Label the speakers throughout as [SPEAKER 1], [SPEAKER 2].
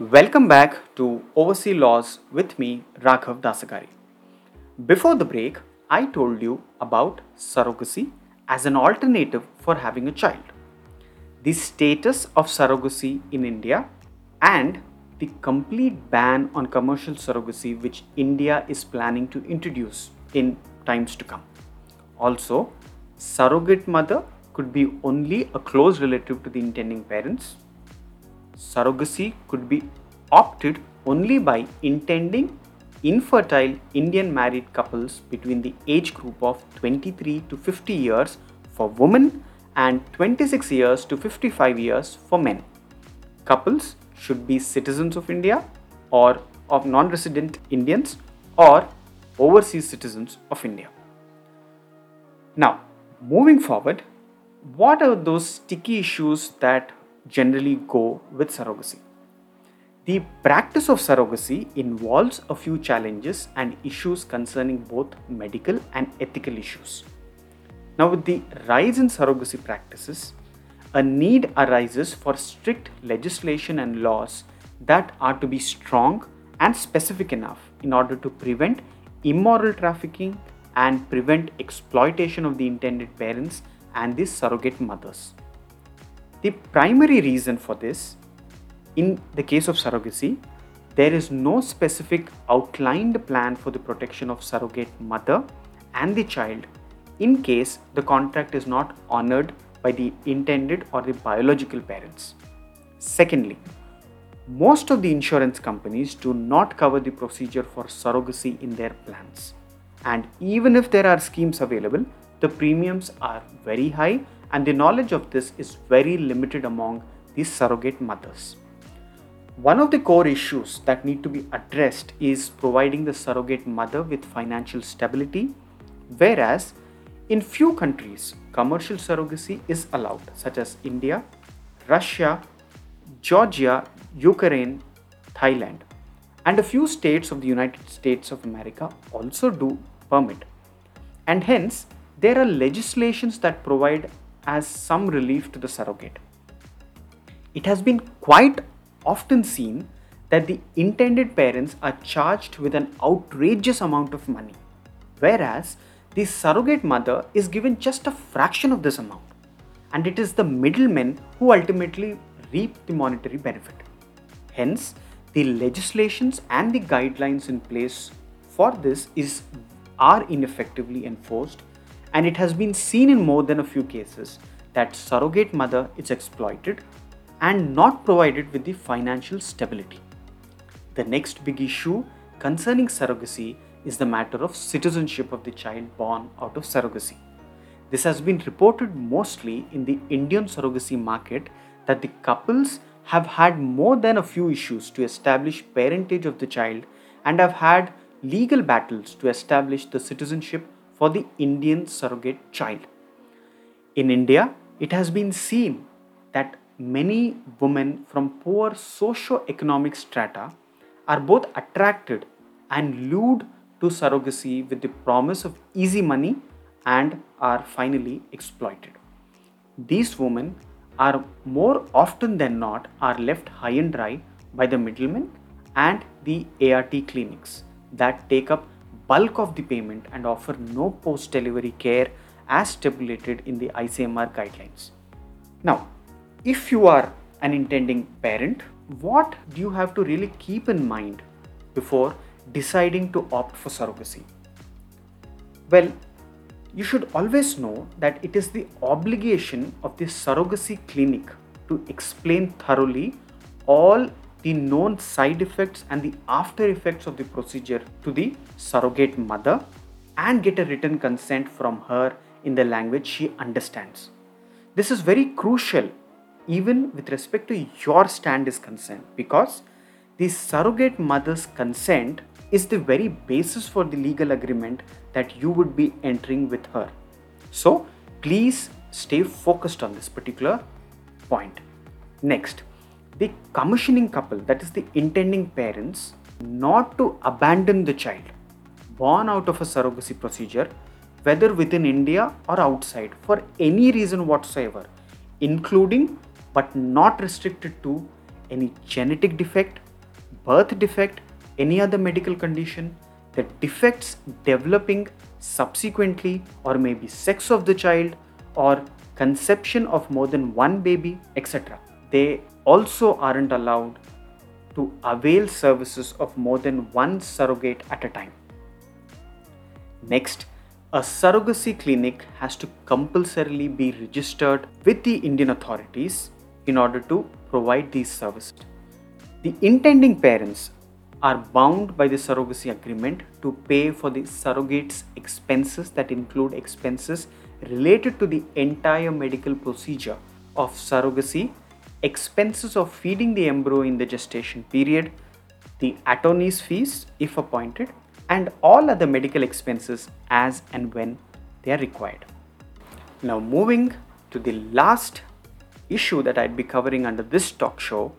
[SPEAKER 1] Welcome back to Overseas Laws with me, Raghav Dasagari. Before the break, I told you about surrogacy as an alternative for having a child, the status of surrogacy in India, and the complete ban on commercial surrogacy which India is planning to introduce in times to come. Also, surrogate mother could be only a close relative to the intending parents. Surrogacy could be opted only by intending infertile Indian married couples between the age group of 23 to 50 years for women and 26 years to 55 years for men. Couples should be citizens of India or of non resident Indians or overseas citizens of India. Now, moving forward, what are those sticky issues that generally go with surrogacy? The practice of surrogacy involves a few challenges and issues concerning both medical and ethical issues. Now, with the rise in surrogacy practices, a need arises for strict legislation and laws that are to be strong and specific enough in order to prevent immoral trafficking and prevent exploitation of the intended parents and the surrogate mothers. The primary reason for this, in the case of surrogacy, there is no specific outlined plan for the protection of surrogate mother and the child in case the contract is not honored by the intended or the biological parents. Secondly, most of the insurance companies do not cover the procedure for surrogacy in their plans. And even if there are schemes available, the premiums are very high and the knowledge of this is very limited among the surrogate mothers. One of the core issues that need to be addressed is providing the surrogate mother with financial stability, whereas in few countries commercial surrogacy is allowed, such as India, Russia, Georgia, Ukraine, Thailand, and a few states of the United States of America also do permit. And hence, there are legislations that provide as some relief to the surrogate. It has been quite often seen that the intended parents are charged with an outrageous amount of money, whereas the surrogate mother is given just a fraction of this amount, and it is the middlemen who ultimately reap the monetary benefit. Hence, the legislations and the guidelines in place for this is are ineffectively enforced and it has been seen in more than a few cases that surrogate mother is exploited and not provided with the financial stability. The next big issue concerning surrogacy is the matter of citizenship of the child born out of surrogacy. This has been reported mostly in the Indian surrogacy market that the couples have had more than a few issues to establish parentage of the child and have had legal battles to establish the citizenship for the Indian surrogate child. In India, it has been seen that many women from poor socio-economic strata are both attracted and lured to surrogacy with the promise of easy money and are finally exploited. These women are more often than not are left high and dry by the middlemen and the ART clinics that take up bulk of the payment and offer no post delivery care as stipulated in the ICMR guidelines. Now, if you are an intending parent, what do you have to really keep in mind before deciding to opt for surrogacy? Well, you should always know that it is the obligation of the surrogacy clinic to explain thoroughly all the known side effects and the after effects of the procedure to the surrogate mother and get a written consent from her in the language she understands. This is very crucial even with respect to your stand is concerned because the surrogate mother's consent is the very basis for the legal agreement that you would be entering with her. So please stay focused on this particular point. Next, the commissioning couple, that is the intending parents, not to abandon the child born out of a surrogacy procedure, whether within India or outside, for any reason whatsoever, including but not restricted to any genetic defect birth defect, any other medical condition, the defects developing subsequently, or maybe sex of the child, or conception of more than one baby, etc. They also aren't allowed to avail services of more than one surrogate at a time. Next, a surrogacy clinic has to compulsorily be registered with the Indian authorities in order to provide these services. The intending parents are bound by the surrogacy agreement to pay for the surrogate's expenses that include expenses related to the entire medical procedure of surrogacy, expenses of feeding the embryo in the gestation period, the attorney's fees if appointed, and all other medical expenses as and when they are required. Now, moving to the last issue that I'd be covering under this talk show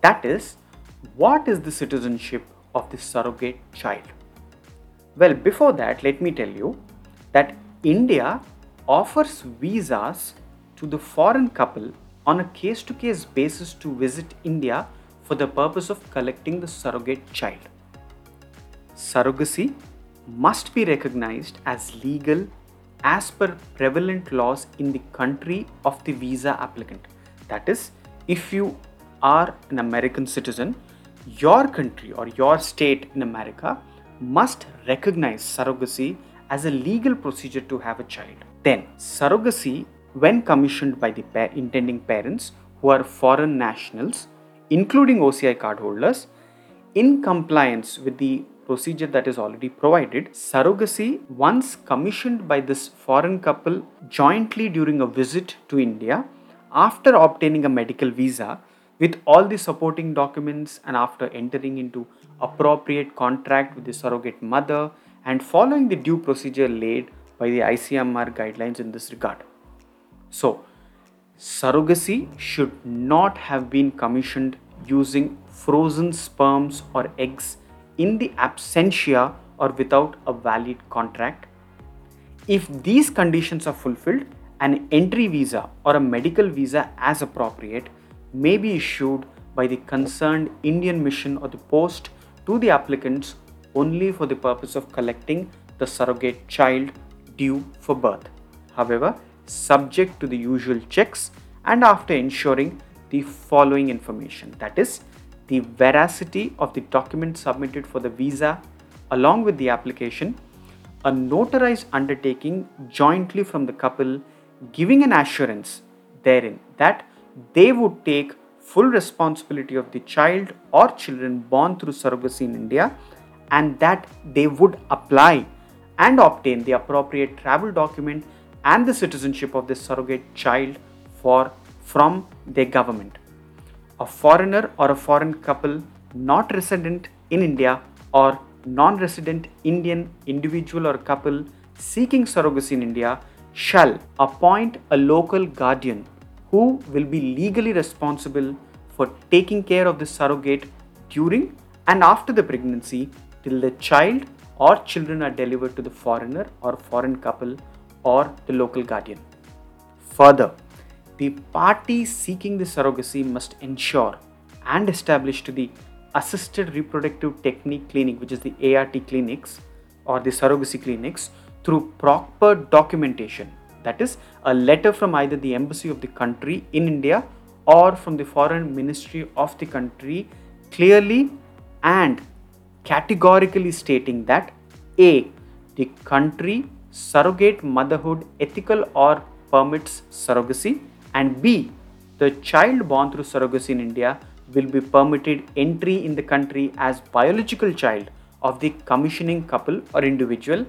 [SPEAKER 1] that is, what is the citizenship of the surrogate child? Well, before that, let me tell you that India offers visas to the foreign couple on a case to case basis to visit India for the purpose of collecting the surrogate child. Surrogacy must be recognized as legal as per prevalent laws in the country of the visa applicant. That is, if you are an American citizen, your country or your state in America must recognize surrogacy as a legal procedure to have a child. Then, surrogacy, when commissioned by the pa- intending parents who are foreign nationals, including OCI cardholders, in compliance with the procedure that is already provided, surrogacy, once commissioned by this foreign couple jointly during a visit to India, after obtaining a medical visa, with all the supporting documents and after entering into appropriate contract with the surrogate mother and following the due procedure laid by the ICMR guidelines in this regard. So, surrogacy should not have been commissioned using frozen sperms or eggs in the absentia or without a valid contract. If these conditions are fulfilled, an entry visa or a medical visa as appropriate may be issued by the concerned Indian mission or the post to the applicants only for the purpose of collecting the surrogate child due for birth. However, subject to the usual checks and after ensuring the following information. That is, the veracity of the document submitted for the visa along with the application, a notarized undertaking jointly from the couple giving an assurance therein that they would take full responsibility of the child or children born through surrogacy in India and that they would apply and obtain the appropriate travel document and the citizenship of the surrogate child for from their government. A foreigner or a foreign couple not resident in India or non-resident Indian individual or couple seeking surrogacy in India shall appoint a local guardian who will be legally responsible for taking care of the surrogate during and after the pregnancy till the child or children are delivered to the foreigner or foreign couple or the local guardian. Further, the party seeking the surrogacy must ensure and establish to the assisted reproductive technique clinic which is the ART clinics or the surrogacy clinics through proper documentation that is a letter from either the embassy of the country in India or from the foreign ministry of the country clearly and categorically stating that a the country surrogate motherhood ethical or permits surrogacy and b the child born through surrogacy in India will be permitted entry in the country as biological child of the commissioning couple or individual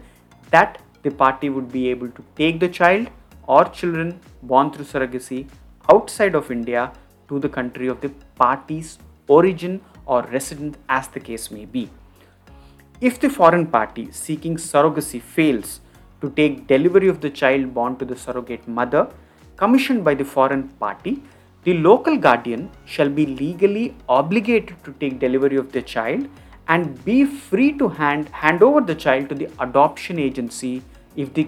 [SPEAKER 1] that the party would be able to take the child or children born through surrogacy outside of India to the country of the party's origin or resident as the case may be. If the foreign party seeking surrogacy fails to take delivery of the child born to the surrogate mother commissioned by the foreign party, the local guardian shall be legally obligated to take delivery of the child and be free to hand, hand over the child to the adoption agency if the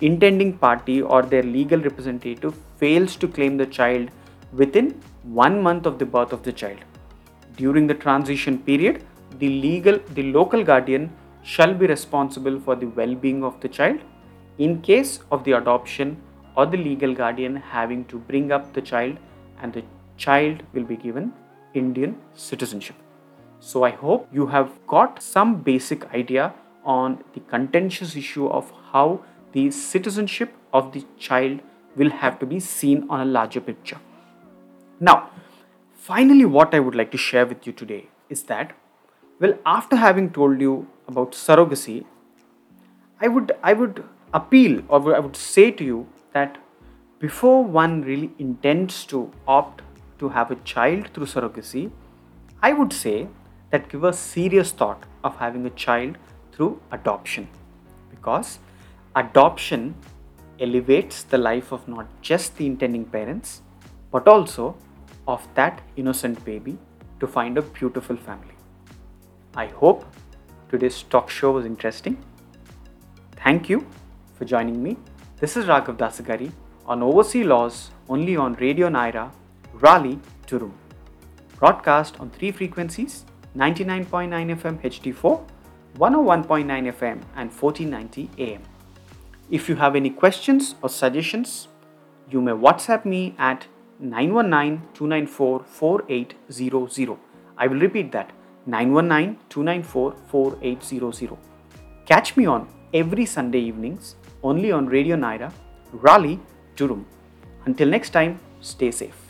[SPEAKER 1] intending party or their legal representative fails to claim the child within one month of the birth of the child. During the transition period, the legal the local guardian shall be responsible for the well-being of the child in case of the adoption or the legal guardian having to bring up the child and the child will be given Indian citizenship. So I hope you have got some basic idea on the contentious issue of how the citizenship of the child will have to be seen on a larger picture. Now, finally, what I would like to share with you today is that, well, after having told you about surrogacy, I would I would appeal or I would say to you that before one really intends to opt to have a child through surrogacy, I would say that give a serious thought of having a child through adoption because adoption elevates the life of not just the intending parents but also of that innocent baby to find a beautiful family. I hope today's talk show was interesting. Thank you for joining me. This is Raghav Dasagari on Overseas Laws only on Radio Nyra, Raleigh, Durham. Broadcast on three frequencies 99.9 FM HD4, 101.9 FM, and 1490 AM. If you have any questions or suggestions, you may WhatsApp me at 919 294 4800. I will repeat that 919 294 4800. Catch me on every Sunday evenings only on Radio Nyra, Raleigh, Durham. Until next time, stay safe.